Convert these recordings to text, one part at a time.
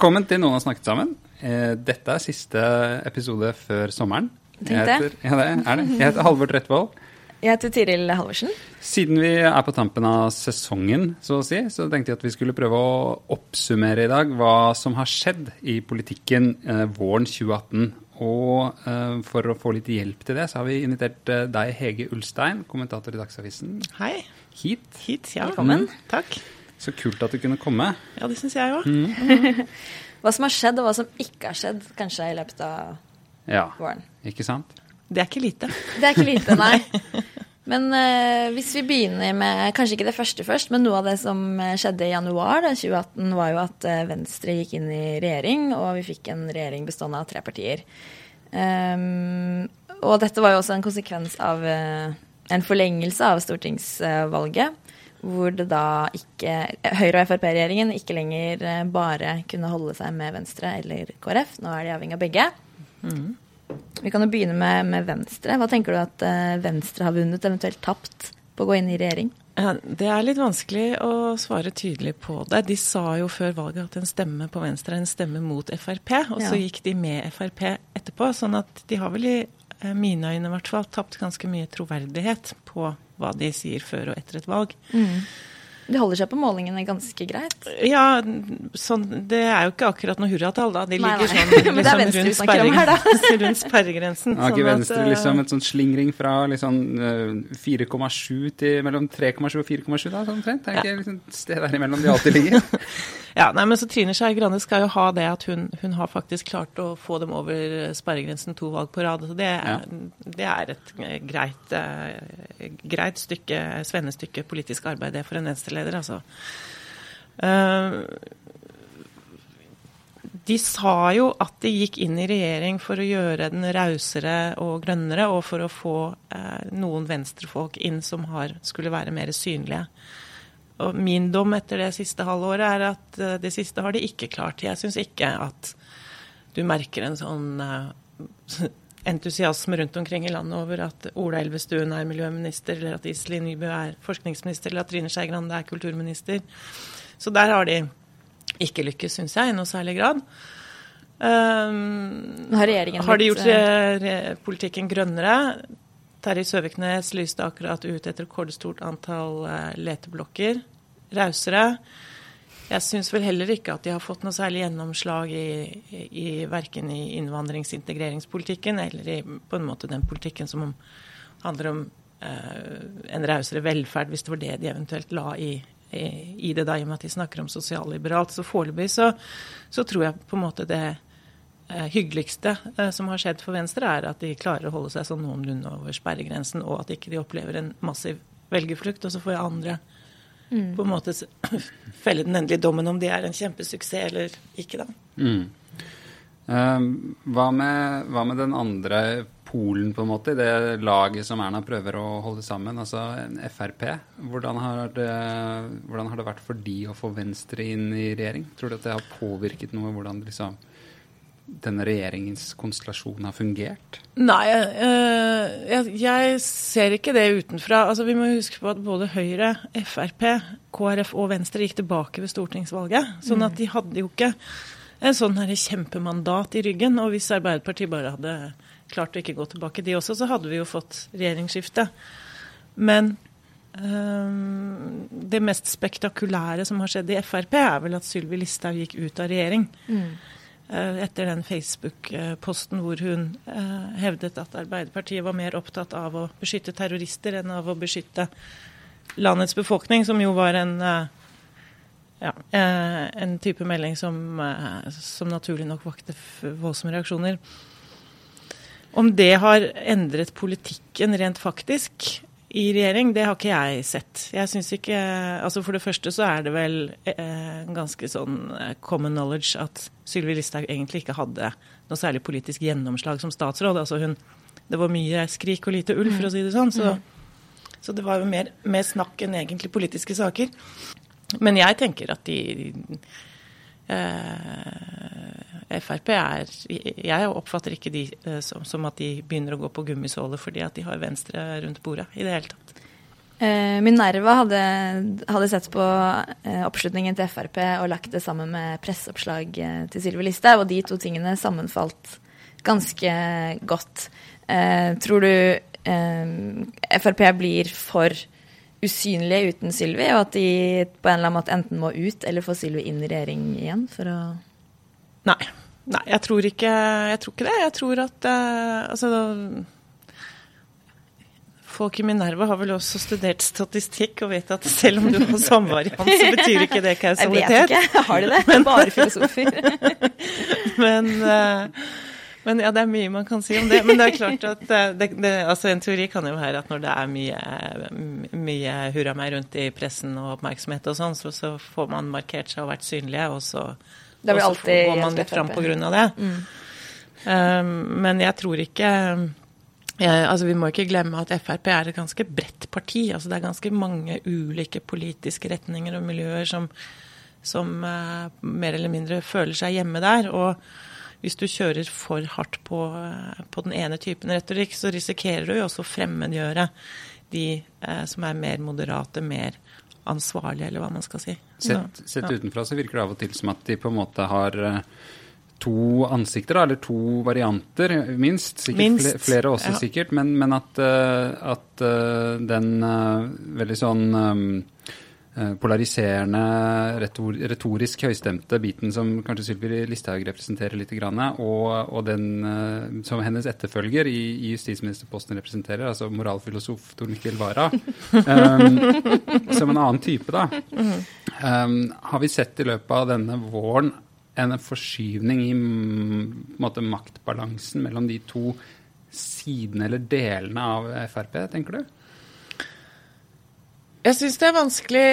Velkommen til Noen har snakket sammen. Eh, Dette er siste episode før sommeren. Jeg heter, ja, det er det. Jeg heter Halvor Trettvold. Jeg heter Tiril Halvorsen. Siden vi er på tampen av sesongen, så å si, så tenkte jeg at vi skulle prøve å oppsummere i dag hva som har skjedd i politikken eh, våren 2018. Og eh, for å få litt hjelp til det, så har vi invitert eh, deg, Hege Ulstein, kommentator i Dagsavisen, Hei. hit. Hit, ja. Velkommen. Mm, takk. Så kult at du kunne komme. Ja, det syns jeg òg. Hva som har skjedd, og hva som ikke har skjedd, kanskje i løpet av Ja, våren. ikke sant? Det er ikke lite. Det er ikke lite, nei. Men uh, hvis vi begynner med kanskje ikke det første først, men noe av det som eh, skjedde i januar da, 2018, var jo at eh, Venstre gikk inn i regjering, og vi fikk en regjering bestående av tre partier. Um, og dette var jo også en konsekvens av uh, en forlengelse av stortingsvalget. Hvor det da ikke Høyre- og Frp-regjeringen ikke lenger eh, bare kunne holde seg med Venstre eller KrF. Nå er de avhengig av begge. Vi kan jo begynne med, med Venstre. Hva tenker du at eh, Venstre har vunnet, eventuelt tapt, på å gå inn i regjering? Ja, Det er litt vanskelig å svare tydelig på det. De sa jo før valget at en stemme på Venstre er en stemme mot Frp, og så gikk de med Frp etterpå. Sånn at de har vel i eh, mine øyne i hvert fall tapt ganske mye troverdighet på hva de sier før og etter et valg. De holder seg på målingene ganske greit. Ja, sånn, det er jo ikke akkurat noe hurratall, da. De ligger nei. sånn det er liksom, Venstre rundt, snakker her, rundt sperregrensen. Har ikke sånn Venstre at, liksom et sånn slingring fra liksom eh, 4,7 til mellom 3,7 og 4,7 da, sånn omtrent? Er det ikke liksom et sted der imellom de alltid ligger? Ja, nei, men så Trine Skei Grande skal jo ha det at hun, hun har faktisk klart å få dem over sperregrensen to valg på rad. Så det, er, det er et eh, greit, eh, greit stykke, svennestykke politisk arbeid det for en Venstre-leder, altså. Eh, de sa jo at de gikk inn i regjering for å gjøre den rausere og grønnere, og for å få eh, noen venstrefolk inn som har, skulle være mer synlige. Og min dom etter det siste halvåret er at eh, det siste har de ikke klart. Jeg syns ikke at du merker en sånn entusiasme rundt omkring i landet over at Ola Elvestuen er miljøminister, eller at Iselin Nybø er forskningsminister, eller at Trine Skei Grande er kulturminister. Så der har de ikke lykkes, syns jeg, i noe særlig grad. Um, har regjeringen har de gjort re re politikken grønnere? Terje Søviknes lyste akkurat ut et rekordstort antall eh, leteblokker. Rausere. Jeg syns vel heller ikke at de har fått noe særlig gjennomslag i, i, verken i innvandringsintegreringspolitikken eller i på en måte den politikken som handler om eh, en rausere velferd, hvis det var det de eventuelt la i, i, i det, da, i og med at de snakker om sosialliberalt. Så foreløpig så, så tror jeg på en måte det eh, hyggeligste eh, som har skjedd for Venstre, er at de klarer å holde seg sånn noenlunde over sperregrensen, og at ikke de opplever en massiv velgerflukt. Og så får jeg andre på en måte felle den endelige dommen om de er en kjempesuksess eller ikke, da. Mm. Um, hva, med, hva med den andre polen, på en måte, i det laget som Erna prøver å holde sammen, altså en Frp? Hvordan har, det, hvordan har det vært for de å få Venstre inn i regjering? Tror du at det har påvirket noe, hvordan liksom, denne regjeringens konstellasjon har fungert? Nei, eh, jeg, jeg ser ikke det utenfra. Altså, vi må huske på at både Høyre, Frp, KrF og Venstre gikk tilbake ved stortingsvalget. Sånn at de hadde jo ikke en sånn her kjempemandat i ryggen. Og hvis Arbeiderpartiet bare hadde klart å ikke gå tilbake, de også, så hadde vi jo fått regjeringsskifte. Men eh, det mest spektakulære som har skjedd i Frp, er vel at Sylvi Listhaug gikk ut av regjering. Eh, etter den Facebook-posten hvor hun eh, hevdet at Arbeiderpartiet var mer opptatt av å beskytte terrorister enn av å beskytte landets befolkning, som jo var en, eh, ja, eh, en type melding som, eh, som naturlig nok vakte voldsomme reaksjoner. Om det har endret politikken rent faktisk? I regjering, det har ikke jeg sett. Jeg synes ikke, altså For det første så er det vel eh, ganske sånn eh, common knowledge at Sylvi Listhaug egentlig ikke hadde noe særlig politisk gjennomslag som statsråd. Altså hun, det var mye skrik og lite ull, for å si det sånn. Så, så det var jo mer, mer snakk enn egentlig politiske saker. Men jeg tenker at de eh, Frp er Jeg oppfatter ikke de eh, som, som, at de begynner å gå på gummisåler fordi at de har Venstre rundt bordet i det hele tatt. Eh, Minerva hadde, hadde, sett på eh, oppslutningen til Frp og lagt det sammen med presseoppslag til Sylvi Listhaug, og de to tingene sammenfalt ganske godt. Tror du Frp blir for usynlige uten Sylvi, og at de på en eller annen måte enten må ut eller få Sylvi inn i regjering igjen for å Nei. Nei, jeg tror ikke, jeg tror ikke det. Jeg tror at uh, altså, Folk i Minerva har vel også studert statistikk og vet at selv om du har samvariant, så betyr ikke det kausalitet. Jeg vet ikke. Har de det? Men, Bare filosofer. men uh, men ja, det er mye man kan si om det. Men det er klart at det, det, altså en teori kan jo være at når det er mye, mye hurra meg rundt i pressen og oppmerksomhet og sånn, så, så, får man markert seg og vært synlige, og så, og så går man litt fram av det. Mm. Um, men jeg tror ikke jeg, altså Vi må ikke glemme at Frp er et ganske bredt parti. altså Det er ganske mange ulike politiske retninger og miljøer som, som uh, mer eller mindre føler seg hjemme der. og hvis du kjører for hardt på, på, den ene typen retorikk, så risikerer du jo også å fremmedgjøre de uh, som er mer moderate, mer ansvarlige, eller hva man skal si. Sett, sett ja. utenfra så virker det av og til som at de på en måte har eh, to ansikter, eller to varianter, minst. Sikkert minst. flere også, ja. sikkert. Men, men at, uh, at uh, den veldig sånn retor, polariserende, retorisk høystemte biten som kanskje Sylvi Listhaug representerer litt, og, og den eh, som hennes etterfølger i, i justisministerposten representerer, altså moralfilosof Tor Mikkel Wara, um, som en annen type, da. Um, har vi sett i løpet av denne våren en forskyvning i måte, maktbalansen mellom de to sidene eller delene av Frp, tenker du? Jeg syns det er vanskelig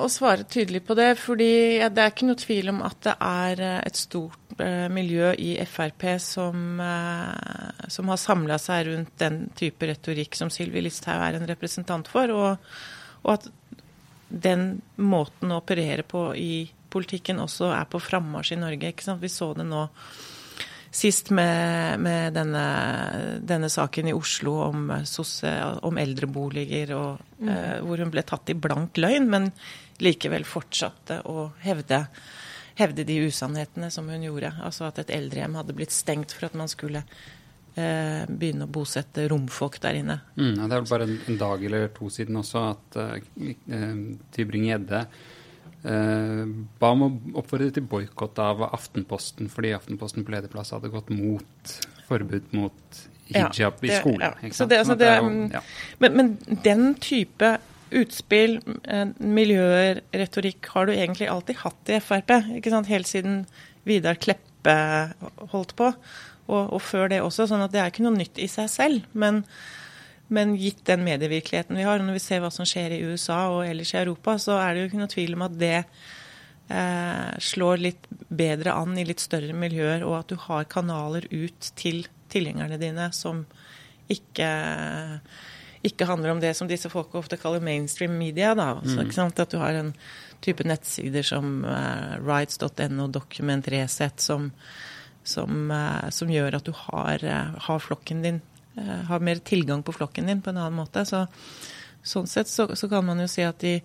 å svare tydelig på det. fordi det er ikke noe tvil om at det er eh, et stort eh, miljø i Frp som, eh, som har samla seg rundt den type retorikk som Sylvi Listhaug er en representant for. Og, og, at den måten å operere på i politikken også er på frammarsj i Norge. Vi så det nå Sist med, med denne, denne, saken i Oslo om, om eldreboliger, og, mm. eh, hvor hun ble tatt i blank løgn, men likevel fortsatte å hevde, hevde de usannhetene som hun gjorde. Altså at et eldrehjem hadde blitt stengt for at man skulle eh, begynne å bosette romfolk der inne. Mm, det er vel bare en, en, dag eller to siden også at eh, Tybring-Gjedde Uh, ba om å oppfordre til boikott av Aftenposten fordi Aftenposten på lederplass hadde gått mot forbud mot hijab ja, det, i skolen. Ja. Det, altså det, ja. men, men, den type utspill, eh, miljøer, retorikk, har du egentlig alltid hatt i Frp. ikke sant? Helt siden Vidar Kleppe holdt på, og, og før det også. sånn at det er ikke noe nytt i seg selv. men men gitt den medievirkeligheten vi har, og når vi ser hva som skjer i USA og ellers i Europa, så er det jo ikke noe tvil om at det eh, slår litt bedre an i litt større miljøer, og at du har kanaler ut til tilhengerne dine som ikke, ikke handler om det som disse folka ofte kaller mainstream media. Da. Altså, mm. At du har en type nettsider som uh, rights.no, Document Resett, som, som, uh, som, gjør at du har, uh, har flokken din Eh, har mer tilgang på flokken din på en annen måte. Så, sånn sett så, så, kan man jo si at de,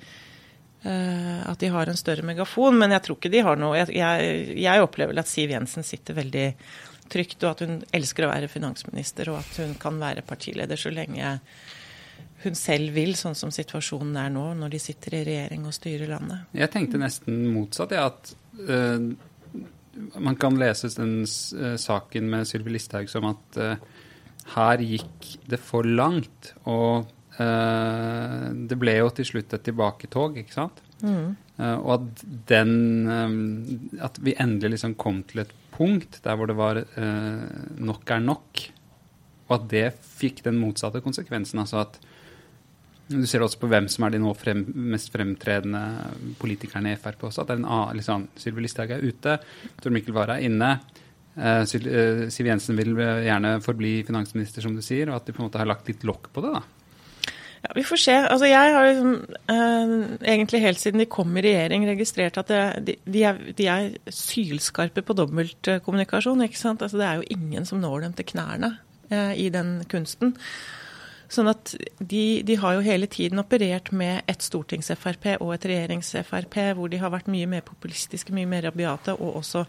uh, at de har en større megafon, men jeg tror ikke de har noe Jeg, jeg, jeg opplever at Siv Jensen sitter veldig trygt, og at hun elsker å være finansminister, og at hun kan være partileder så lenge hun selv vil, sånn som situasjonen er nå, når de sitter i regjering og styrer landet. Jeg tenkte nesten motsatt, ja, at uh, man kan lese den saken med Sylvi Listhaug som at uh, her gikk det for langt. Og eh, det ble jo til slutt et tilbaketog, ikke sant? Mm. Eh, og at den eh, At vi endelig liksom kom til et punkt der hvor det var eh, nok er nok. Og at det fikk den motsatte konsekvensen. Altså at Du ser også på hvem som er de nå frem, mest fremtredende politikerne i Frp også. At det er en annen, liksom, Sylvi Listhaug er ute, Tor Mikkel Wara er inne. Uh, Siv Jensen vil gjerne forbli finansminister, som du sier, og at de på en måte har lagt litt lokk på det. da. Ja, Vi får se. Altså, jeg har liksom, eh, egentlig helt siden de kom i regjering, registrert at det, de, de, er, de, er, sylskarpe på dobbeltkommunikasjon. ikke sant? Altså, det er jo ingen som når dem til knærne eh, i den kunsten. Sånn at de, de, har jo hele tiden operert med et stortings-Frp og et regjerings-Frp, hvor de har vært mye mer populistiske, mye mer rabiate, og også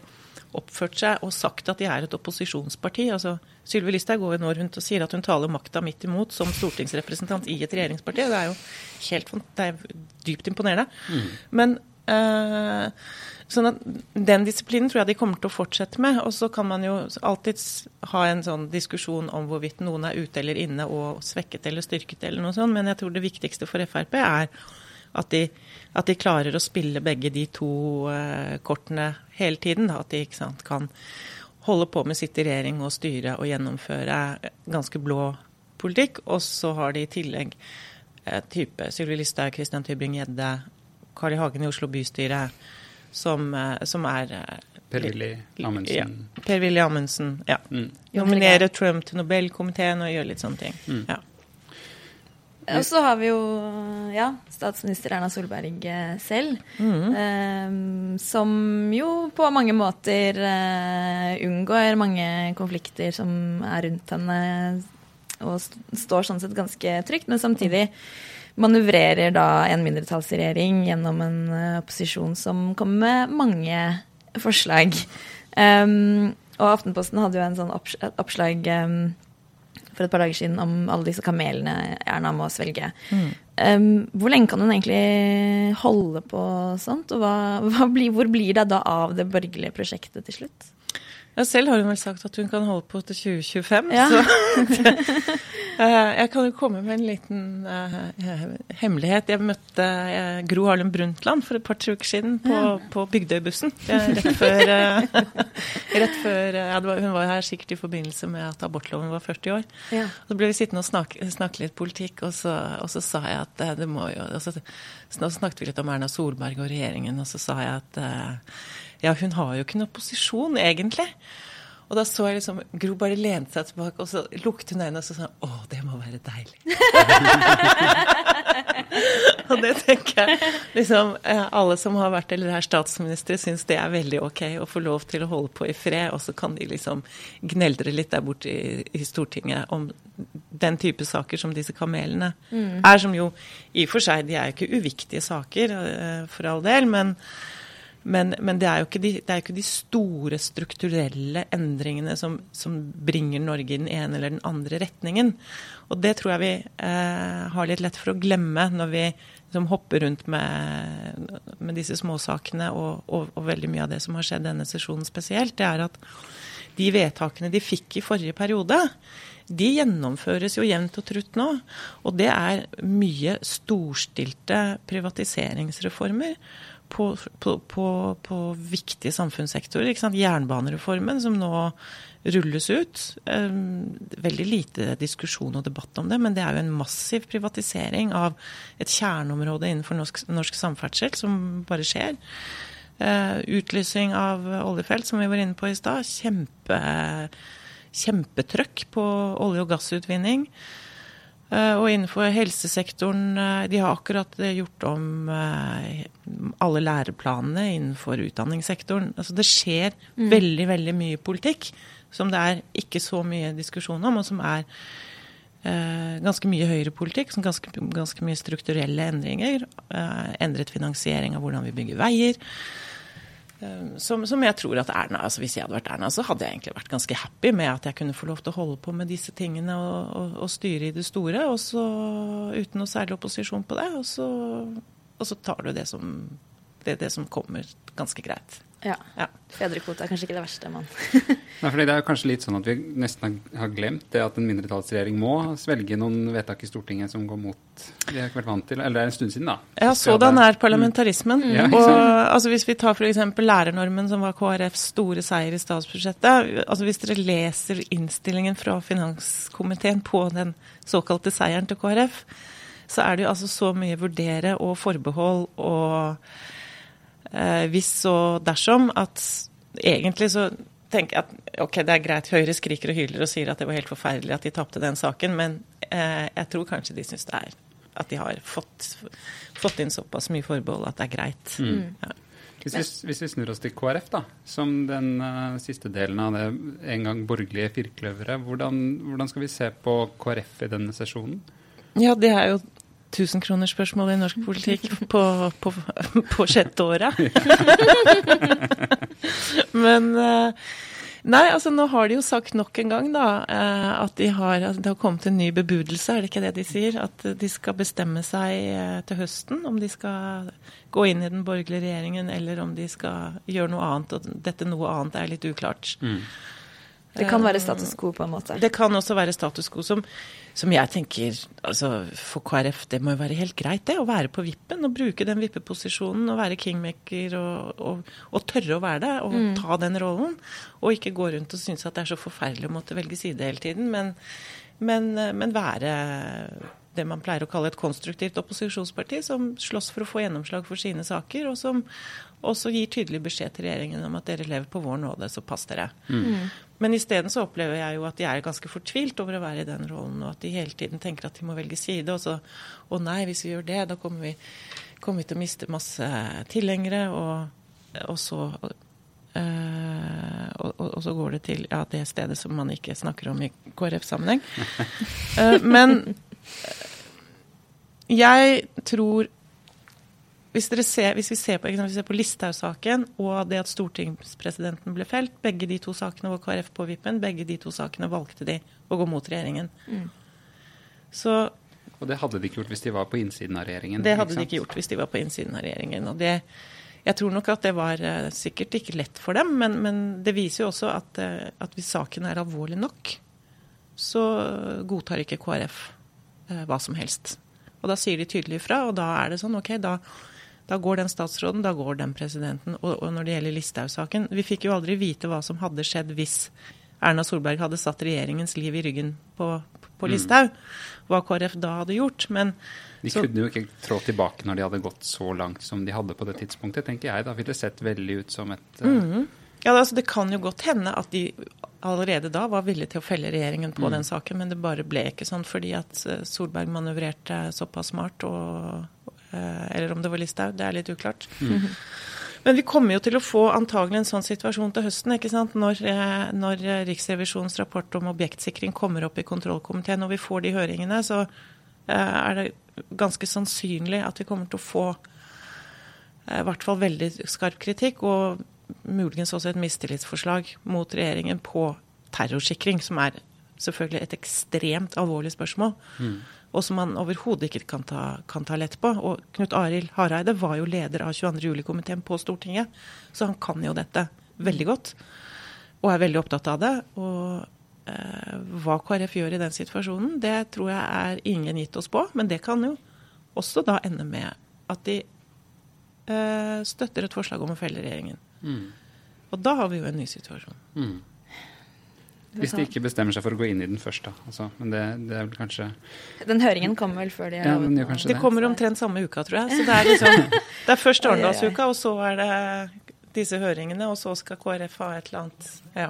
oppført seg og sagt at de er et opposisjonsparti. Altså, Sylvi Listhaug går jo nå rundt og sier at hun taler makta midt imot som stortingsrepresentant i et regjeringsparti. Det er jo helt, det er dypt imponerende. Mm. Men øh, Sånn at Den disiplinen tror jeg de kommer til å fortsette med. Og så kan man jo alltid ha en sånn diskusjon om hvorvidt noen er ute eller inne og svekket eller styrket eller noe sånt, men jeg tror det viktigste for Frp er at de, at de klarer å spille begge de to uh, kortene hele tiden. Da. At de sant, kan holde på med sitt i regjering og styre og gjennomføre ganske blå politikk. Og så har de i tillegg uh, type Sylvi Listhaug, Christian Tybring-Gjedde, Carl I. Hagen i Oslo bystyre som, eh, som er eh, Per-Willy Amundsen. Ja. Per-Willy Amundsen, ja. Mm. Nominere Trump til Nobelkomiteen og gjøre litt sånne ting. Mm. ja. Og så har vi jo ja, statsminister Erna Solberg eh, selv, mm. eh, som jo på mange måter eh, unngår mange konflikter som er rundt henne, og står sånn sett ganske trygt, men samtidig manøvrerer da en mindretallsregjering gjennom en eh, opposisjon som kommer med mange forslag. Um, og Aftenposten hadde jo en sånn oppslag um, for et par dager siden om alle disse kamelene Erna må svelge. Mm. Um, hvor lenge kan hun egentlig holde på sånt? Og hva, hva blir, hvor blir det da av det borgerlige prosjektet til slutt? Ja, selv har hun vel sagt at hun kan holde på til 2025. Ja. Så eh, jeg kan jo komme med en liten uh, hemmelighet. Jeg møtte uh, Gro Harlem Brundtland for et par uker siden på, ja. på Bygdøybussen. Rett før, rett før var, Hun var her sikkert i forbindelse med at abortloven var 40 år. Ja. Så ble vi sittende og snakke, snakke litt politikk, og så, og så, sa jeg at det må jo så, så snakket vi litt om Erna Solberg og regjeringen, og så sa jeg at ja, hun har jo ikke noen posisjon, egentlig. Og da så jeg liksom Gro bare lente seg tilbake, og så lukket hun øynene og så sa Å, det må være deilig. og det tenker jeg liksom Alle som har vært eller er statsminister, syns det er veldig ok å få lov til å holde på i fred, og så kan de liksom gneldre litt der borte i, i Stortinget om den type saker som disse kamelene mm. er, som jo i og for seg De er jo ikke uviktige saker, eh, for all del, men men, men det, er de, det, er jo ikke de, store strukturelle endringene som, som, bringer Norge i den ene eller den andre retningen. Og det tror jeg vi eh, har litt lett for å glemme når vi liksom, hopper rundt med, med disse småsakene og, og, og, veldig mye av det som har skjedd denne sesjonen spesielt. Det er at de vedtakene de fikk i forrige periode, de gjennomføres jo jevnt og trutt nå. Og det er mye storstilte privatiseringsreformer på, på, på, på viktige samfunnssektorer. Jernbanereformen som nå rulles ut. Veldig lite diskusjon og debatt om det, men det er jo en massiv privatisering av et kjerneområde innenfor norsk, norsk samferdsel som bare skjer. Eh, utlysing av oljefelt, som vi var inne på i stad. Kjempe, kjempetrøkk på olje- og gassutvinning. Eh, og innenfor helsesektoren eh, De har akkurat eh, gjort om alle læreplanene innenfor utdanningssektoren. Altså det skjer mm. veldig, veldig mye politikk som det er ikke så mye diskusjon om, og som er eh, ganske mye høyrepolitikk. Som ganske, ganske mye strukturelle endringer. Eh, endret finansiering av hvordan vi bygger veier. Ehm, som, som, jeg tror at Erna, altså Hvis jeg hadde vært Erna, så hadde jeg egentlig vært ganske happy med at jeg kunne få lov til å holde på med disse tingene og, og, og styre i det store, og så uten noe særlig opposisjon på det. Og så, og så tar du det som, det, det som kommer, ganske greit. Ja. ja. Fedrekvote er kanskje ikke det verste, men Nei, for Det er kanskje litt sånn at vi nesten har glemt det at en mindretallsregjering må svelge noen vedtak i Stortinget som går mot det har ikke vært vant til. Eller det er en stund siden, da. Ja, sådan er parlamentarismen. Mm. Ja, og altså, Hvis vi tar f.eks. lærernormen, som var KrFs store seier i statsbudsjettet. altså Hvis dere leser innstillingen fra finanskomiteen på den såkalte seieren til KrF, så er det jo altså så mye vurdere og forbehold og hvis og dersom at egentlig så tenker jeg at ok, det er greit, Høyre skriker og hyler og sier at det var helt forferdelig at de tapte den saken, men eh, jeg tror kanskje de syns det er at de har fått, fått, inn såpass mye forbehold at det er greit. Mm. Ja. Hvis vi, hvis vi, snur oss til KrF, da, som den uh, siste delen av det en gang borgerlige firkløveret, hvordan, hvordan skal vi se på KrF i denne sesjonen? Ja, det er jo tusenkronersspørsmålet i norsk politikk på, på, på sjette året. Men uh, Nei, altså nå har de jo sagt nok en gang da, eh, at de har, altså, det har kommet en ny bebudelse, er det ikke det de sier? At de skal bestemme seg eh, til høsten om de skal gå inn i den borgerlige regjeringen, eller om de skal gjøre noe annet. Og dette noe annet er litt uklart. Mm. Det kan være status quo, på en måte? Det kan også være status quo. Som, som jeg tenker altså For KrF det må jo være helt greit, det. Å være på vippen og bruke den vippeposisjonen og være kingmaker og, og, og tørre å være det og mm. ta den rollen. Og ikke gå rundt og synes at det er så forferdelig å måtte velge side hele tiden, men, men, men være det man pleier å kalle et konstruktivt opposisjonsparti, som slåss for å få gjennomslag for sine saker, og som også gir tydelig beskjed til regjeringen om at dere lever på vår nåde, så pass dere. Mm. Men isteden så opplever jeg jo at de er ganske fortvilt over å være i den rollen, og at de hele tiden tenker at de må velge side. Og så å nei, hvis vi gjør det, da kommer vi, kommer vi til å miste masse tilhengere, og, og så Uh, og, og, så går det til ja, det stedet som man ikke snakker om i KrF-sammenheng. Uh, men jeg tror hvis, ser, hvis, vi ser på, på Listhaug-saken og det at stortingspresidenten ble felt, begge de to sakene var KrF på vippen, begge de to sakene valgte de å gå mot regjeringen. Mm. Så, og det hadde de ikke gjort hvis de var på innsiden av regjeringen? Det hadde de ikke gjort hvis de var på innsiden av regjeringen. og det jeg tror nok at det var uh, sikkert ikke lett for dem, men, men det viser jo også at, uh, at, hvis saken er alvorlig nok, så godtar ikke KrF uh, hva som helst. Og da sier de tydelig ifra, og da er det sånn OK, da, da går den statsråden, da går den presidenten. Og, og når det gjelder Listhaug-saken Vi fikk jo aldri vite hva som hadde skjedd hvis Erna Solberg hadde satt regjeringens liv i ryggen på, på mm. Listhaug. Hva KrF da hadde gjort. Men de så, kunne jo ikke trå tilbake når de hadde gått så langt som de hadde på det tidspunktet, tenker jeg. Da ville det sett veldig ut som et uh... mm. Ja, altså Det kan jo godt hende at de allerede da var villige til å felle regjeringen på mm. den saken, men det bare ble ikke sånn fordi at eh, Solberg manøvrerte såpass smart, og, eller om det var Listhaug, det er litt uklart. Mm. Men vi kommer jo til å få antagelig en sånn situasjon til høsten. ikke sant? Når, når Riksrevisjonens rapport om objektsikring kommer opp i kontrollkomiteen, og vi får de høringene, så er det ganske sannsynlig at vi kommer til å få eh, i hvert fall veldig skarp kritikk, og muligens også et mistillitsforslag mot regjeringen på terrorsikring, som er selvfølgelig et ekstremt alvorlig spørsmål. Mm. Og som man overhodet ikke kan ta, kan ta, lett på. Og Knut Arild Hareide var jo leder av 22. juli-komiteen på Stortinget, så han kan jo dette veldig godt. Og er veldig opptatt av det. Og Eh, hva KrF gjør i den situasjonen, det tror jeg er ingen gitt oss på. Men det kan jo også da ende med at de eh, støtter et forslag om å felle regjeringen. Mm. Og da har vi jo en ny situasjon. Mm. Hvis de ikke bestemmer seg for å gå inn i den først, da. Altså, men det, det, er vel kanskje Den høringen kommer vel før de ja, den gjør det. kommer omtrent samme uka, tror jeg. Så det er liksom Det er først Arendalsuka, og så er det disse høringene, og så skal KrF ha et eller annet. Ja.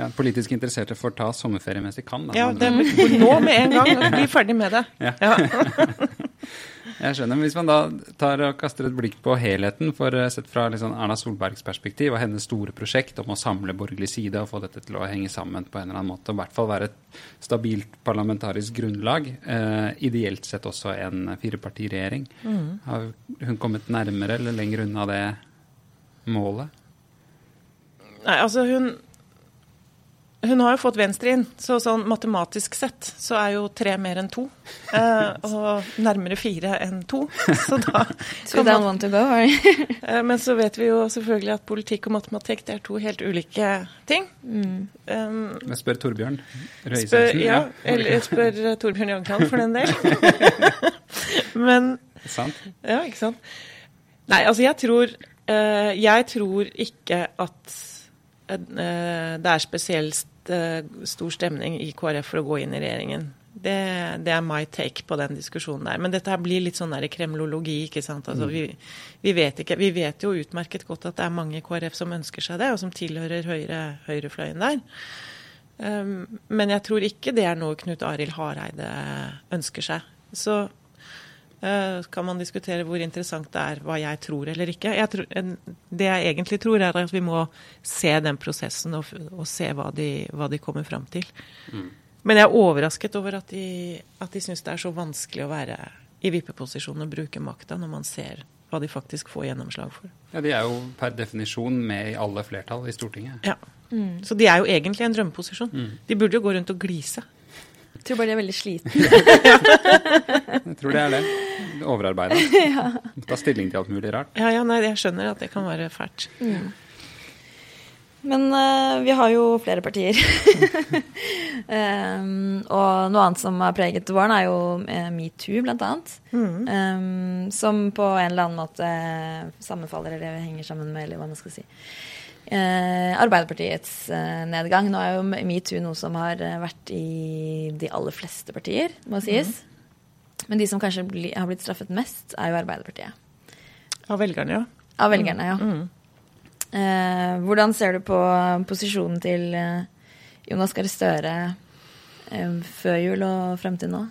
Ja, politisk interesserte får ta sommerferie mens de kan. Da. Ja, det nå med en gang. Bli ferdig med det. Ja. ja. Jeg skjønner, men Hvis man da tar og kaster et blikk på helheten, for eh, sett fra liksom Erna Solbergs perspektiv og hennes store prosjekt om å samle borgerlig side og få dette til å henge sammen på en eller annen måte, og i hvert fall være et stabilt parlamentarisk grunnlag, eh, ideelt sett også en firepartiregjering, mm. har hun kommet nærmere eller lenger unna det målet? Nei, altså hun hun har jo fått Venstre inn, så sånn matematisk sett så er jo tre mer enn to. Eh, og nærmere fire enn to. Så da so man want to go, eh, Men så vet vi jo selvfølgelig at politikk og matematikk det er to helt ulike ting. Mm. Um, spør Torbjørn Røe Isaksen. Ja, eller jeg spør Torbjørn Jagland for den del. Men Sant? Ja, ikke sant. Nei, altså jeg tror eh, Jeg tror ikke at det er spesielt uh, stor stemning i KrF for å gå inn i regjeringen. Det, det, er my take på den diskusjonen der. Men dette her blir litt sånn der kremlologi, ikke sant. Altså, mm. vi, vi, vet ikke, vi vet jo utmerket godt at det er mange i KrF som ønsker seg det, og som tilhører høyre, høyrefløyen der. Um, men jeg tror ikke det er noe Knut Arild Hareide ønsker seg. Så kan man diskutere hvor interessant det er hva jeg tror eller ikke. Jeg tror, det jeg egentlig tror, er at vi må se den prosessen og, og se hva de, hva de, kommer fram til. Mm. Men jeg er overrasket over at de, at de syns det er så vanskelig å være i vippeposisjon og bruke makta når man ser hva de faktisk får gjennomslag for. Ja, De er jo per definisjon med i alle flertall i Stortinget. Ja. Mm. Så de er jo egentlig i en drømmeposisjon. Mm. De burde jo gå rundt og glise. Jeg tror bare de er veldig slitne. jeg tror det er det. Overarbeida. ja. Ta stilling til alt mulig rart. Ja, ja, nei, jeg skjønner at det kan være fælt. Mm. Men uh, vi har jo flere partier. um, og noe annet som har preget våren, er jo uh, metoo, blant annet. Mm. Um, som på en eller annen måte sammenfaller eller henger sammen med eller hva man skal si. Uh, Arbeiderpartiets nedgang. Nå er jo metoo noe som har vært i de aller fleste partier, må sies. Mm. Men de som kanskje bli, har blitt straffet mest, er jo Arbeiderpartiet. Av velgerne, ja. Av velgerne, ja. Mm. Eh, hvordan ser du på posisjonen til eh, Jonas Gahr Støre eh, før jul og frem til nå?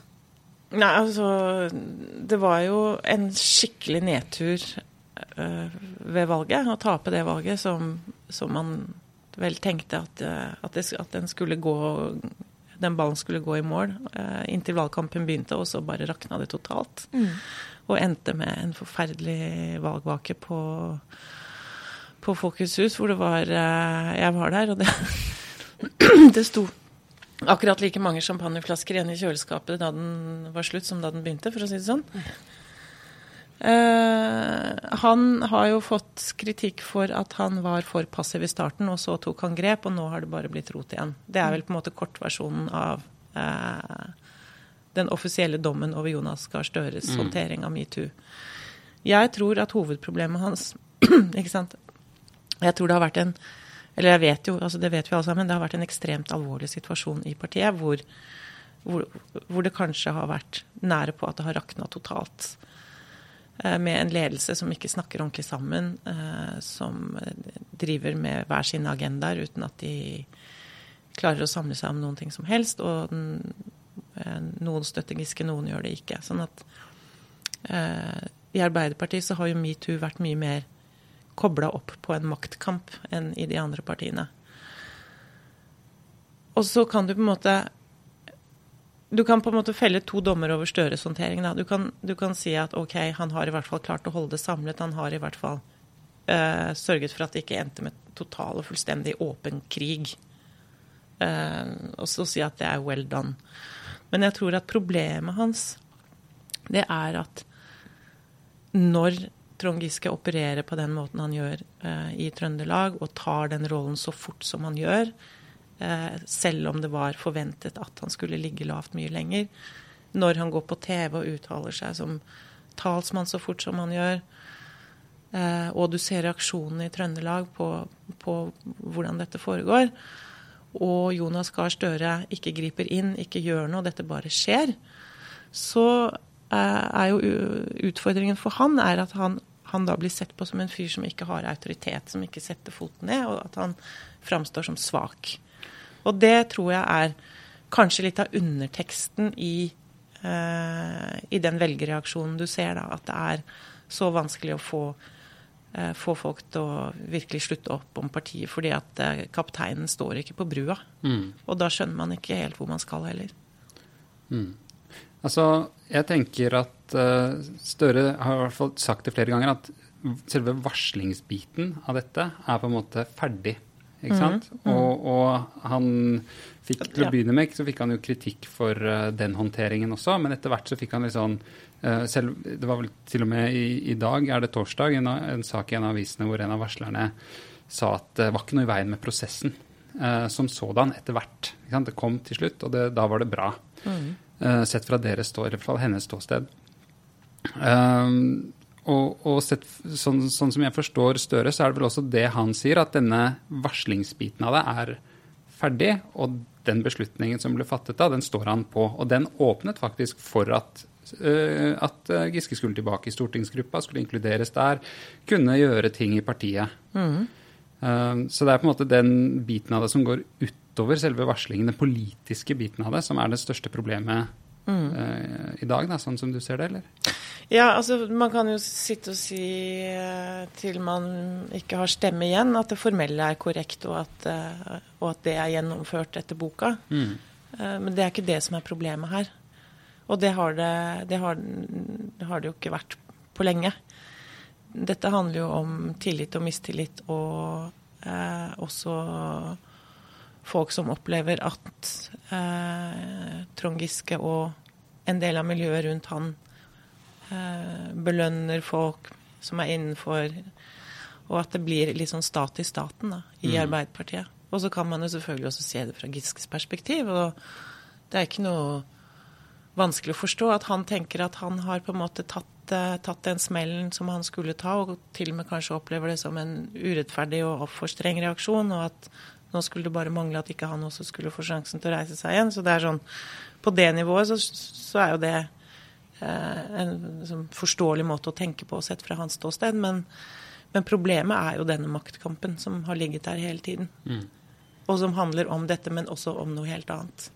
Nei, altså Det var jo en skikkelig nedtur ved valget. Å tape det valget som, som man vel tenkte at, uh, at, det, at, den gå den ballen skulle gå i mål uh, inntil valgkampen begynte, og så bare rakna det totalt. Mm. Og endte med en forferdelig valgvake på på Folkets hus, hvor det var eh, Jeg var der, og det, det sto akkurat like mange champagneflasker igjen i kjøleskapet da den var slutt, som da den begynte, for å si det sånn. Uh, han har jo fått kritikk for at han var for passiv i starten, og så tok han grep, og nå har det bare blitt rot igjen. Det er vel på en måte kortversjonen av uh, den offisielle dommen over Jonas Gahr Støres mm. håndtering av metoo. Jeg tror at hovedproblemet hans ikke sant, jeg tror det har vært en eller jeg vet jo, altså det vet vi alle sammen, det har vært en ekstremt alvorlig situasjon i partiet hvor, hvor, hvor det kanskje har vært nære på at det har rakna totalt. Eh, med en ledelse som ikke snakker ordentlig sammen, eh, som driver med hver sine agendaer uten at de klarer å samle seg om noen ting som helst. Og eh, noen støtter Giske, noen gjør det ikke. Sånn at i Arbeiderpartiet så har jo metoo vært mye mer kobla opp på en maktkamp enn i de andre partiene. Og så kan du på en måte du kan på en måte felle to dommer over Støres håndtering. Du kan, du, kan, si at OK, han har i hvert fall klart å holde det samlet. Han har i hvert fall uh, sørget for at det ikke endte med total og fullstendig åpen krig. Uh, og så si at det er well done. Men jeg tror at problemet hans, det er at når Trond Giske opererer på den måten han gjør uh, i Trøndelag, og tar den rollen så fort som han gjør, selv om det var forventet at han skulle ligge lavt mye lenger. Når han går på TV og uttaler seg som talsmann så fort som han gjør, eh, og du ser reaksjonene i Trøndelag på, på hvordan dette foregår, og Jonas Gahr Støre ikke griper inn, ikke gjør noe, dette bare skjer, så eh, er jo utfordringen for han er at han han da blir sett på som en fyr som ikke har autoritet, som ikke setter foten ned, og at han framstår som svak. Og det tror jeg er kanskje litt av underteksten i, eh, i den velgerreaksjonen du ser, da. At det er så vanskelig å få, eh, få folk til å virkelig slutte opp om partiet, fordi at eh, kapteinen står ikke på brua. Mm. Og da skjønner man ikke helt hvor man skal heller. Mm. Altså, jeg tenker at uh, Støre har i hvert fall sagt det flere ganger, at selve varslingsbiten av dette er på en måte ferdig. Ikke mm, sant? Mm. Og, og, han fikk til å begynne med så fikk han jo kritikk for uh, den håndteringen også, men etter hvert så fikk han litt sånn uh, selv, Det var vel til og med i, i dag, er det torsdag, en, en, sak i en av avisene hvor en av varslerne sa at det var ikke noe i veien med prosessen uh, som sådan etter hvert. Det kom til slutt, og det, da var det bra. Mm. Sett fra deres stå, eller fra hennes ståsted. Um, og, og sett, sånn, sånn, som jeg forstår Støre, så er det vel også det han sier, at denne varslingsbiten av det er ferdig. Og den beslutningen som ble fattet da, den står han på. Og den åpnet faktisk for at, uh, at Giske skulle tilbake i stortingsgruppa, skulle inkluderes der, kunne gjøre ting i partiet. Mm. Uh, så det er på en måte den biten av det som går utover selve varslingen, den politiske biten av det, som er det største problemet mm. uh, i dag, da, sånn som du ser det, eller? Ja, altså man kan jo sitte og si uh, til man ikke har stemme igjen, at det formelle er korrekt, og at, uh, og at det er gjennomført etter boka. Mm. Men det er ikke det som er problemet her. Og det har det, det, har, det har det jo ikke vært på lenge. Dette handler jo om tillit og mistillit, og også folk som opplever at Trond Giske og en del av miljøet rundt han Eh, belønner folk som er innenfor Og at det blir litt sånn stat i staten da, i mm. Arbeiderpartiet. Og så kan man jo selvfølgelig også se det fra Giskes perspektiv. og Det er ikke noe vanskelig å forstå at han tenker at han har på en måte tatt, eh, tatt den smellen som han skulle ta, og til og med kanskje opplever det som en urettferdig og for streng reaksjon. Og at nå skulle det bare mangle at ikke han også skulle få sjansen til å reise seg igjen. Så det er sånn På det nivået så, så er jo det Eh, en sånn forståelig måte å tenke på sett fra hans ståsted. Men, men, problemet er jo denne maktkampen som har ligget der hele tiden. Mm. Og som handler om dette, men også om noe helt annet.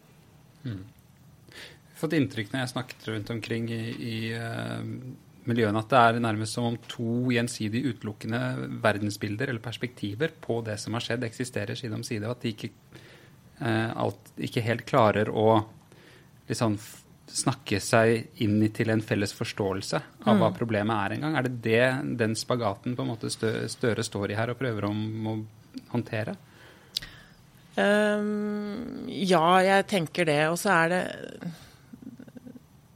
Mm. Jeg har fått inntrykk når jeg snakket rundt omkring i, i uh, miljøene, at det er nærmest som om to gjensidig utelukkende verdensbilder eller perspektiver på det som har skjedd, eksisterer side om side. Og at de ikke, eh, alt, ikke helt klarer å liksom snakke seg inn til en felles forståelse av hva mm. problemet er en gang. Er det, det den spagaten på en måte Støre står i her og prøver om å håndtere? Um, ja, jeg tenker det. Og så er det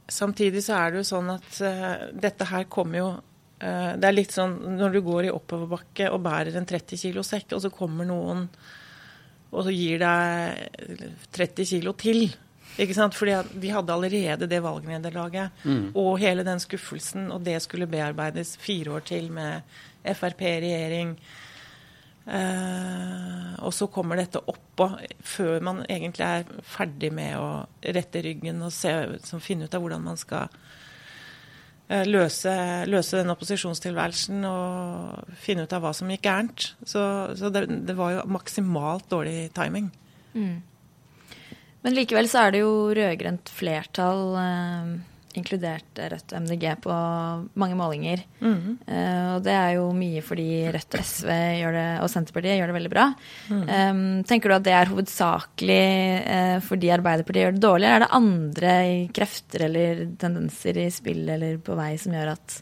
Samtidig så er det jo sånn at uh, dette her kommer jo uh, Det er litt sånn når du går i oppoverbakke og bærer en 30 kilo sekk, og så kommer noen og så gir deg 30 kilo til. Ikke sant? Fordi vi hadde allerede det valgnederlaget mm. og hele den skuffelsen, og det skulle bearbeides fire år til med Frp i regjering. Uh, og så kommer dette oppå før man egentlig er ferdig med å rette ryggen og se, finne ut av hvordan man skal uh, løse, løse den opposisjonstilværelsen og finne ut av hva som gikk gærent. Så, så det, det, var jo maksimalt dårlig timing. Mm. Men likevel så er det jo rød-grønt flertall, eh, inkludert Rødt og MDG, på mange målinger. Mm eh, og det er jo mye fordi Rødt og SV det, og Senterpartiet gjør det veldig bra. Mm. Um, tenker du at det er hovedsakelig uh, fordi Arbeiderpartiet gjør det dårlig, eller er det andre krefter eller tendenser i spill eller på vei som gjør at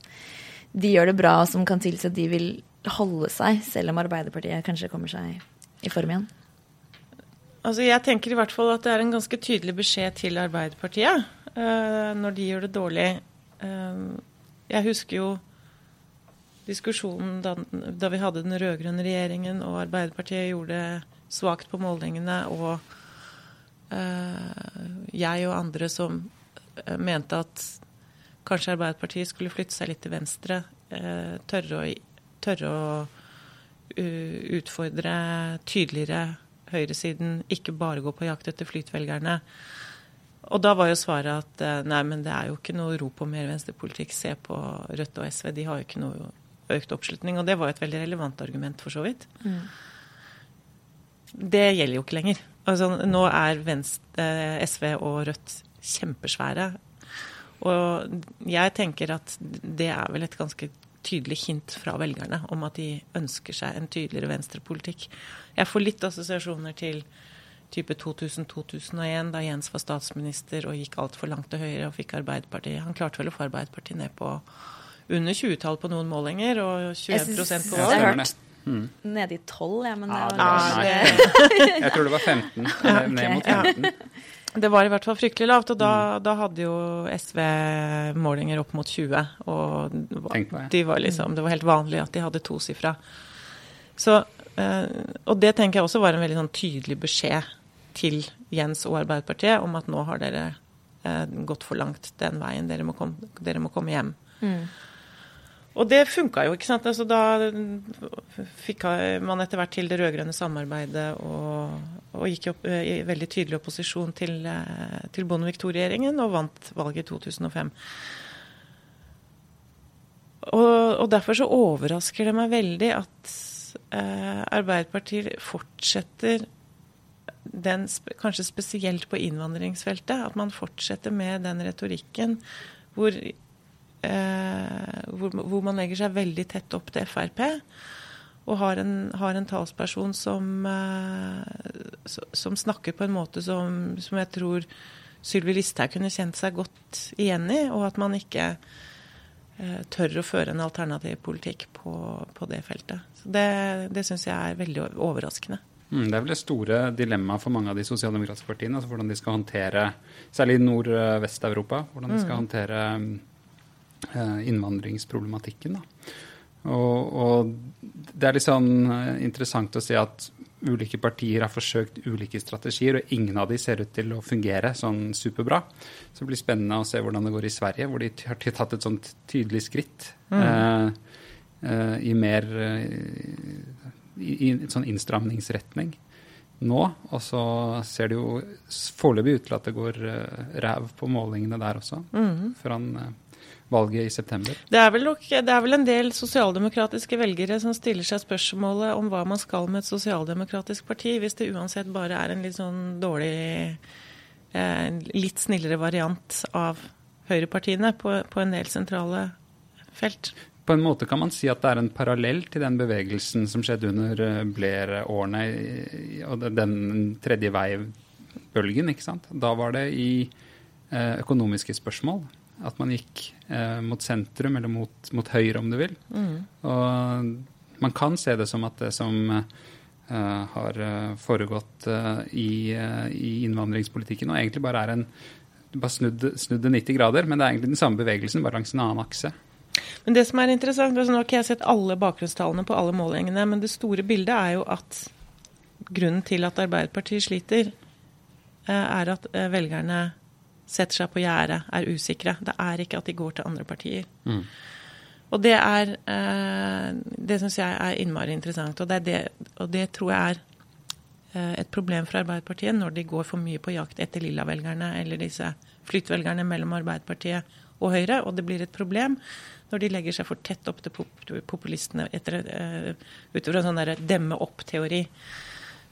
de gjør det bra, og som kan tilsi at de vil holde seg, selv om Arbeiderpartiet kanskje kommer seg i form igjen? Altså, jeg tenker i hvert fall at det er en ganske tydelig beskjed til Arbeiderpartiet uh, når de gjør det dårlig. Uh, jeg husker jo diskusjonen da, da vi hadde den rød-grønne regjeringen og Arbeiderpartiet gjorde det svakt på målingene, og uh, jeg og andre som mente at kanskje Arbeiderpartiet skulle flytte seg litt til venstre, tørre å, tørre å utfordre tydeligere høyresiden ikke bare gå på jakt etter flytvelgerne. Og da var jo svaret at eh, nei, men det er jo ikke noe rop om mer venstrepolitikk. Se på Rødt og SV, de har jo ikke noe økt oppslutning. Og det var jo et veldig relevant argument, for så vidt. Mm. Det gjelder jo ikke lenger. Altså, nå er Venstre, eh, SV og Rødt kjempesvære. Og jeg tenker at det er vel et ganske tydelig hint fra velgerne om at de ønsker seg en tydeligere venstrepolitikk. Jeg får litt assosiasjoner til type 2000-2001, da Jens var statsminister og gikk altfor langt til høyre og fikk Arbeiderpartiet. Han klarte vel å få Arbeiderpartiet ned på under 20-tall på noen målinger og 21% på år. Jeg har hørt mm. nede i 12, ja, men ja, det var, nei, Jeg tror det var 15. Ned mot 15. Det var i hvert fall fryktelig lavt, og da, mm. da hadde jo SV målinger opp mot 20. Og de var liksom, det var helt vanlig at de hadde tosifra. Så, eh, og det tenker jeg også var en veldig sånn tydelig beskjed til Jens og Arbeiderpartiet om at nå har dere eh, gått for langt den veien. Dere må komme, dere må komme hjem. Mm. Og det funka jo, ikke sant. Altså, da fikk man etter hvert til det rød-grønne samarbeidet, og, og gikk opp, i veldig tydelig opposisjon til, til Bondevik II-regjeringen og vant valget i 2005. Og, og, derfor så overrasker det meg veldig at eh, Arbeiderpartiet fortsetter den, kanskje spesielt på innvandringsfeltet, at man fortsetter med den retorikken hvor, eh, hvor, hvor, man legger seg veldig tett opp til Frp. Og har en, har en talsperson som, eh, som, snakker på en måte som, som jeg tror Sylvi Listhaug kunne kjent seg godt igjen i, og at man ikke Eh, tør å føre en alternativ politikk på, på det feltet. Så Det, det syns jeg er veldig overraskende. Mm, det er vel det store dilemmaet for mange av de sosialdemokratiske partiene. altså Hvordan de skal håndtere, særlig i Nord-Vest-Europa, hvordan de skal mm. håndtere eh, innvandringsproblematikken. Og, og, det er litt sånn eh, interessant å si at ulike partier har forsøkt ulike strategier, og ingen av de ser ut til å fungere sånn superbra. Så det blir spennende å se hvordan det går i Sverige, hvor de har tatt et sånt tydelig skritt mm. eh, eh, i mer eh, i, en sånn innstramningsretning nå. Og så ser det jo foreløpig ut til at det går uh, ræv på målingene der også. Mm. Foran uh, valget i september? Det er, nok, det er, vel en del sosialdemokratiske velgere som stiller seg spørsmålet om hva man skal med et sosialdemokratisk parti, hvis det uansett bare er en litt sånn dårlig eh, Litt snillere variant av høyrepartiene på, på en del sentrale felt. På en måte kan man si at det er en parallell til den bevegelsen som skjedde under eh, Blair-årene og den tredje vei-bølgen. ikke sant? Da var det i eh, økonomiske spørsmål at man gikk eh, mot sentrum, eller mot, mot, høyre, om du vil. Mm. Og man kan se det som at det som har foregått i, i, innvandringspolitikken, og egentlig bare er en bare snudd, snudd 90 grader, men det er egentlig den samme bevegelsen, bare langs en annen akse. Men det som er interessant, Nå har ikke jeg sett alle bakgrunnstallene på alle målingene, men det store bildet er jo at grunnen til at Arbeiderpartiet sliter, er at velgerne setter seg på gjerdet, er usikre. Det er ikke at de går til andre partier. Mm. Og det er eh, Det syns jeg er innmari interessant. Og det, det, og det, tror jeg er eh, et problem for Arbeiderpartiet når de går for mye på jakt etter lilla-velgerne eller disse flyttvelgerne mellom Arbeiderpartiet og Høyre. Og det blir et problem når de legger seg for tett opp til populistene etter, uh, utover en sånn demme opp-teori.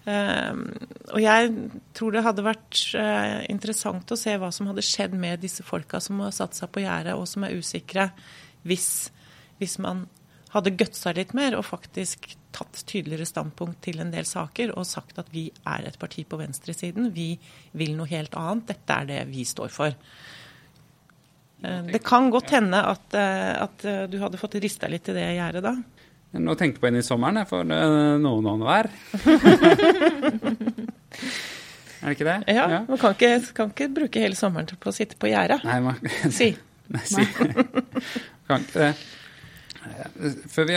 Ehm, og jeg tror det hadde vært eh, interessant å se hva som hadde skjedd med disse folka som har satt seg på gjerdet og som er usikre, hvis, hvis man hadde gutsa litt mer og faktisk tatt tydeligere standpunkt til en del saker og sagt at vi er et parti på venstresiden, vi vil noe helt annet, dette er det vi står for. Eh, det kan godt hende at, eh, at du hadde fått rista litt i det gjerdet da. Nå tenker jeg på inn i sommeren, jeg, får noen vær. er det ikke det? Ja, ja. man kan ikke, kan ikke, bruke hele sommeren på å sitte på gjerdet. Nei, man, si. Nei, si. kan ikke det. Før vi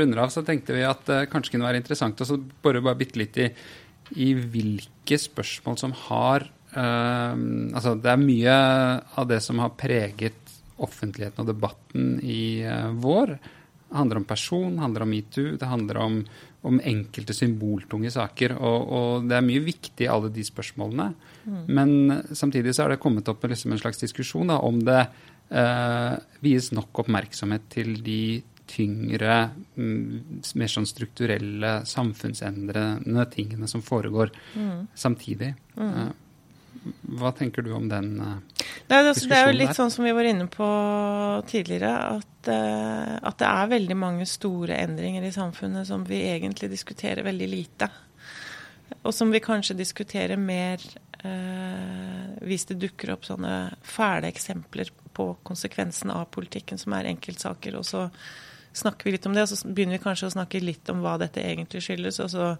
runder av, så tenkte vi at det kanskje kunne være interessant å bore bare bitte litt i, i, hvilke spørsmål som har Altså, det er mye av det som har preget offentligheten og debatten i uh, vår det handler om person, det handler om metoo, det handler om, om enkelte symboltunge saker. Og, og, det er mye viktig i alle de spørsmålene. Mm. Men samtidig så er det kommet opp liksom en slags diskusjon da, om det eh, vies nok oppmerksomhet til de tyngre, mm, mer sånn strukturelle, samfunnsendrende tingene som foregår mm. samtidig. Mm. Eh, hva tenker du om den uh, Nei, det, det, er jo litt der? sånn som vi var inne på tidligere, at, uh, at, det er veldig mange store endringer i samfunnet som vi egentlig diskuterer veldig lite. Og som vi kanskje diskuterer mer uh, hvis det dukker opp sånne fæle eksempler på konsekvensene av politikken, som er enkeltsaker. Og så snakker vi litt om det, og så begynner vi kanskje å snakke litt om hva dette egentlig skyldes. Så,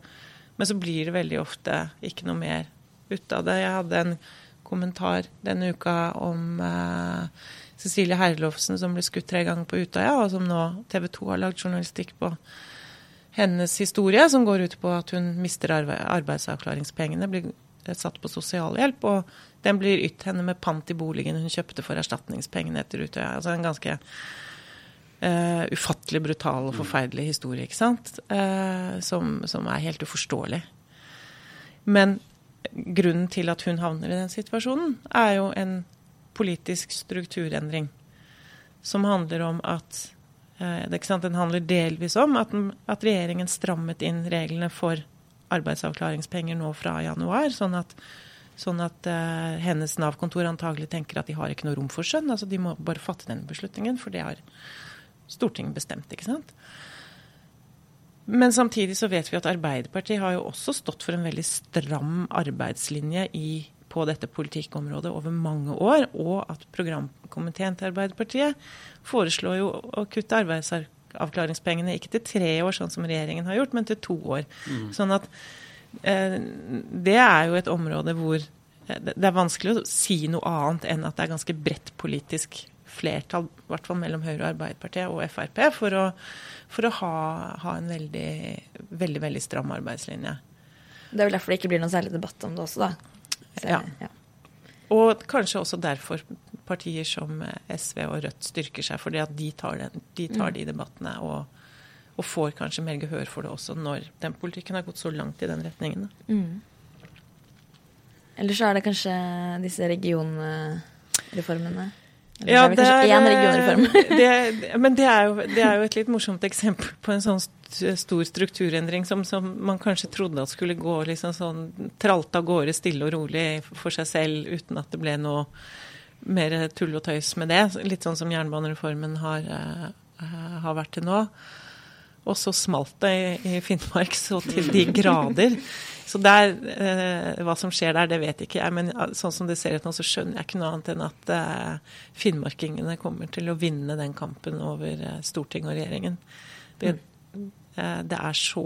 men så blir det veldig ofte ikke noe mer ut av det. Jeg hadde en kommentar denne uka om eh, Cecilie Herlovsen som ble skutt tre ganger på Utøya, og som nå TV 2 har lagd journalistikk på hennes historie, som går ut på at hun mister arbeidsavklaringspengene, blir satt på sosialhjelp, og den blir ytt henne med pant i boligen hun kjøpte for erstatningspengene etter Utøya. Altså en ganske uh, ufattelig brutal og forferdelig historie, ikke sant, uh, som, som er helt uforståelig. Men grunnen til at hun havner i den situasjonen, er jo en politisk strukturendring. Som handler om at eh, Den handler delvis om at, at, regjeringen strammet inn reglene for arbeidsavklaringspenger nå fra januar. Sånn at, sånn at uh, hennes Nav-kontor antagelig tenker at de har ikke noe rom for skjønn. altså De må bare fatte den beslutningen, for det har Stortinget bestemt. ikke sant? Men samtidig så vet vi at Arbeiderpartiet har jo også stått for en veldig stram arbeidslinje i, på dette politikkområdet over mange år, og at programkomiteen til Arbeiderpartiet foreslår jo å kutte arbeidsavklaringspengene ikke til tre år, sånn som regjeringen har gjort, men til to år. Mm. Sånn at eh, det er jo et område hvor eh, det er vanskelig å si noe annet enn at det er ganske bredt polisk flertall, i hvert fall mellom Høyre og Arbeiderpartiet og Frp, for å, for å ha, ha, en veldig, veldig, veldig stram arbeidslinje. Det er vel derfor det ikke blir noen særlig debatt om det også, da. Så, ja. ja. Og kanskje også derfor partier som SV og Rødt styrker seg, fordi at de tar, den, de, tar mm. de debattene og, og, får kanskje mer gehør for det også når den politikken har gått så langt i den retningen. Mm. Eller så er det kanskje disse regionreformene. Ja, det er, det, men det er, jo, det er, jo, et litt morsomt eksempel på en sånn stor strukturendring som, som man kanskje trodde at skulle gå liksom sånn tralt av gårde stille og rolig for seg selv uten at det ble noe mer tull og tøys med det. Litt sånn som jernbanereformen har, uh, har vært til nå. Og så smalt det i, Finnmark så til de grader. Så der, eh, hva som skjer der, det vet ikke jeg. Men sånn som det ser ut nå, så skjønner jeg ikke noe annet enn at eh, finnmarkingene kommer til å vinne den kampen over eh, Stortinget og regjeringen. Det, eh, det, er så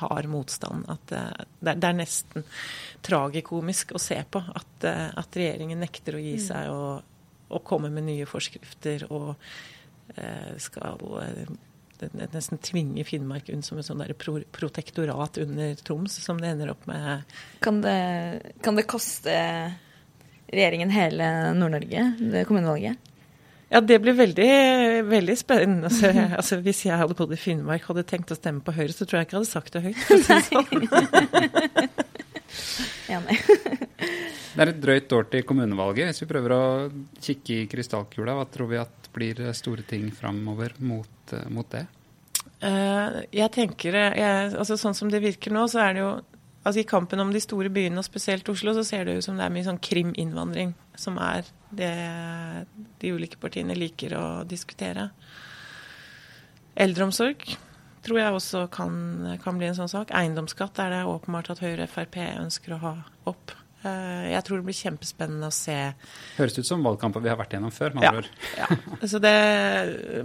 hard motstand at eh, det, det, er nesten tragikomisk å se på at, eh, at regjeringen nekter å gi mm. seg og, og komme med nye forskrifter og skal nesten tvinge Finnmark unn som et sånn pro protektorat under Troms, som det ender opp med. Kan det, kan det koste regjeringen hele Nord-Norge, det kommunevalget? Ja, det blir veldig, veldig spennende. Altså, altså, hvis jeg hadde bodd i Finnmark og hadde tenkt å stemme på Høyre, så tror jeg ikke jeg hadde sagt det høyt. For å si sånn. Enig. det er et drøyt år til kommunevalget. Hvis vi prøver å kikke i krystallkula, hva tror vi at blir store ting framover mot Eh, mot, det? Uh, jeg tenker jeg, altså Sånn som det virker nå, så er det jo altså I kampen om de store byene, og spesielt Oslo, så ser det ut som det er mye sånn kriminnvandring som er det de ulike partiene liker å diskutere. Eldreomsorg tror jeg også kan, kan bli en sånn sak. Eiendomsskatt er det åpenbart at Høyre og Frp ønsker å ha opp. Eh, jeg tror det blir kjempespennende å se. Høres ut som valgkamper vi har vært gjennom før. ja, ja. Altså det,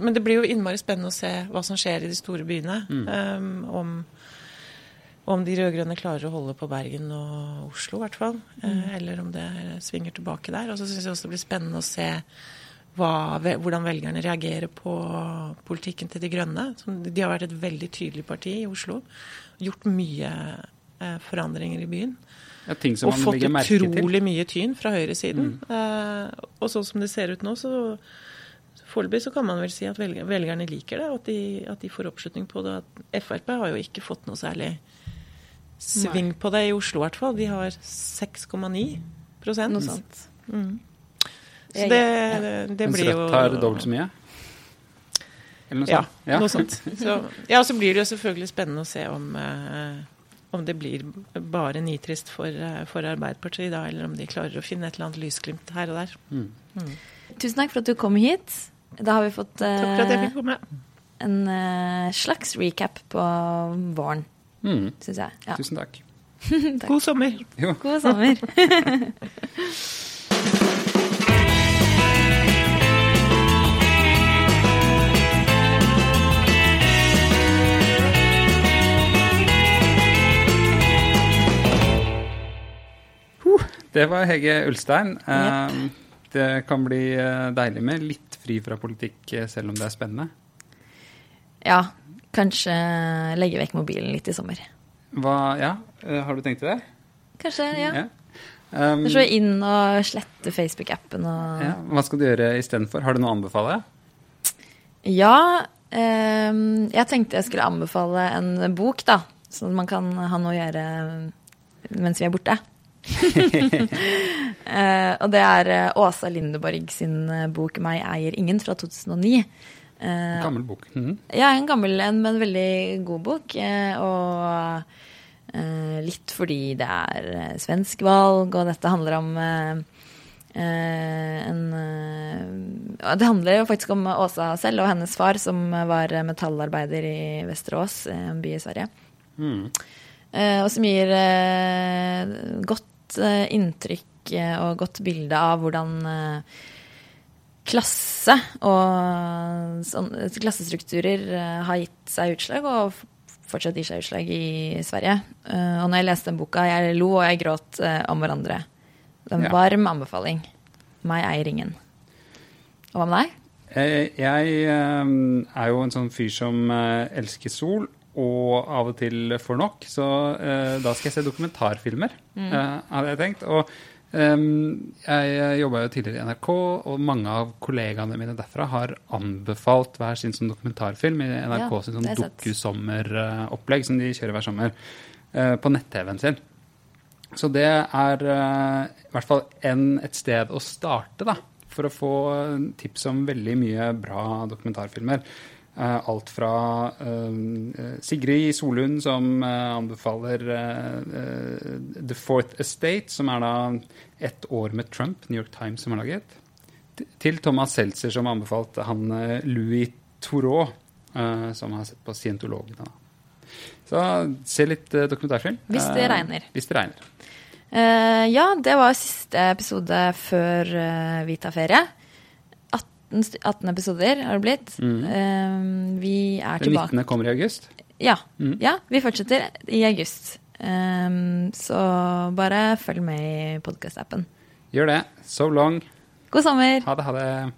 men det blir jo innmari spennende å se hva som skjer i de store byene. Mm. Um, om, om, de rød-grønne klarer å holde på Bergen og Oslo, i hvert fall. Eh, mm. Eller om det svinger tilbake der. Og så syns jeg også det blir spennende å se hva, hvordan velgerne reagerer på politikken til De grønne. De har vært et veldig tydelig parti i Oslo. Gjort mye eh, forandringer i byen. Ja, ting som og fått utrolig mye tyn fra høyresiden. Mm. Eh, og sånn som det ser ut nå, så foreløpig så kan man vel si at velgerne liker det, at de, at de, får oppslutning på det. At Frp har jo ikke fått noe særlig sving Nei. på det i Oslo, i hvert fall. De har 6,9 Noe sånt. Mm. Så det, det, det blir jo Mens Rødt har dobbelt så mye? Eller noe sånt? Ja, noe sånt. Så, ja, så blir det jo selvfølgelig spennende å se om eh, om det blir bare nitrist for, eh, for, Arbeiderpartiet da, eller om de klarer å finne et eller annet lysglimt her og der. Mm. Mm. Tusen takk for at du kom hit. Da har vi fått uh, en uh, slags recap på våren, mm. syns jeg. Ja. Tusen takk. takk. God sommer. Jo. God sommer. Det var Hege Ulstein. Yep. Det kan bli eh, deilig med litt fri fra politikk eh, selv om det er spennende. Ja. Kanskje legge vekk mobilen litt i sommer. Hva, ja, eh, Har du tenkt det? Kanskje, ja. ja. Um, så inn og slette Facebook-appen og ja, Hva skal du gjøre istedenfor? Har du noe å anbefale? Ja. Um, jeg tenkte jeg skulle anbefale en bok, da. Sånn at man kan ha noe å gjøre mens vi er borte. Eh, og det er eh, Åsa Lindeborg sin eh, bok 'Meg eier ingen' fra 2009. Eh, Gammel bok. Mm. ja, en gammel en, men veldig god bok. eh, Og eh, litt fordi det er svensk valg, og dette handler om en Det handler jo faktisk om Åsa selv og hennes far, som var metallarbeider i Västerås, eh, en by i Sverige. Eh, og som gir eh, godt eh, inntrykk eh, og godt bilde av hvordan eh, klasse og sånn, klassestrukturer har gitt seg utslag, og fortsatt gir seg utslag i Sverige. Og når jeg leste den boka, jeg lo og jeg gråt om hverandre. Det er en Ja. varm anbefaling. Meg eier ingen. Og hva med deg? Jeg er jo en sånn fyr som elsker sol, og av og til får nok. Så eh, da skal jeg se dokumentarfilmer, eh, hadde jeg tenkt. Og eh, jeg jobba jo tidligere i NRK, og mange av kollegaene mine derfra har anbefalt hver sin sånn dokumentarfilm i NRK Ja, sin sånn dokusommeropplegg som de kjører hver sommer eh, på nett-TV-en sin. Så det er eh, i hvert fall en, et sted å starte, da. For å få tips om veldig mye bra dokumentarfilmer. Eh, alt fra eh, Sigrid Solund, som eh, anbefaler The Fourth Estate, som er da ett år med Trump, New York Times som har laget, til Thomas Seltzer, som anbefalte han eh, Louis Thoreau, som har sett på Scientologene. Så se litt dokumentarfilm. Hvis det regner. Hvis det regner. Ja, det var siste episode før vi tar ferie. 18, 18 episoder har det blitt. Eh, vi er Den tilbake 19. kommer i august. Ja, Mm. ja, vi fortsetter i august. Um, så bare følg med i podkastappen. Gjør det. So long. God sommer! Ha det, ha det.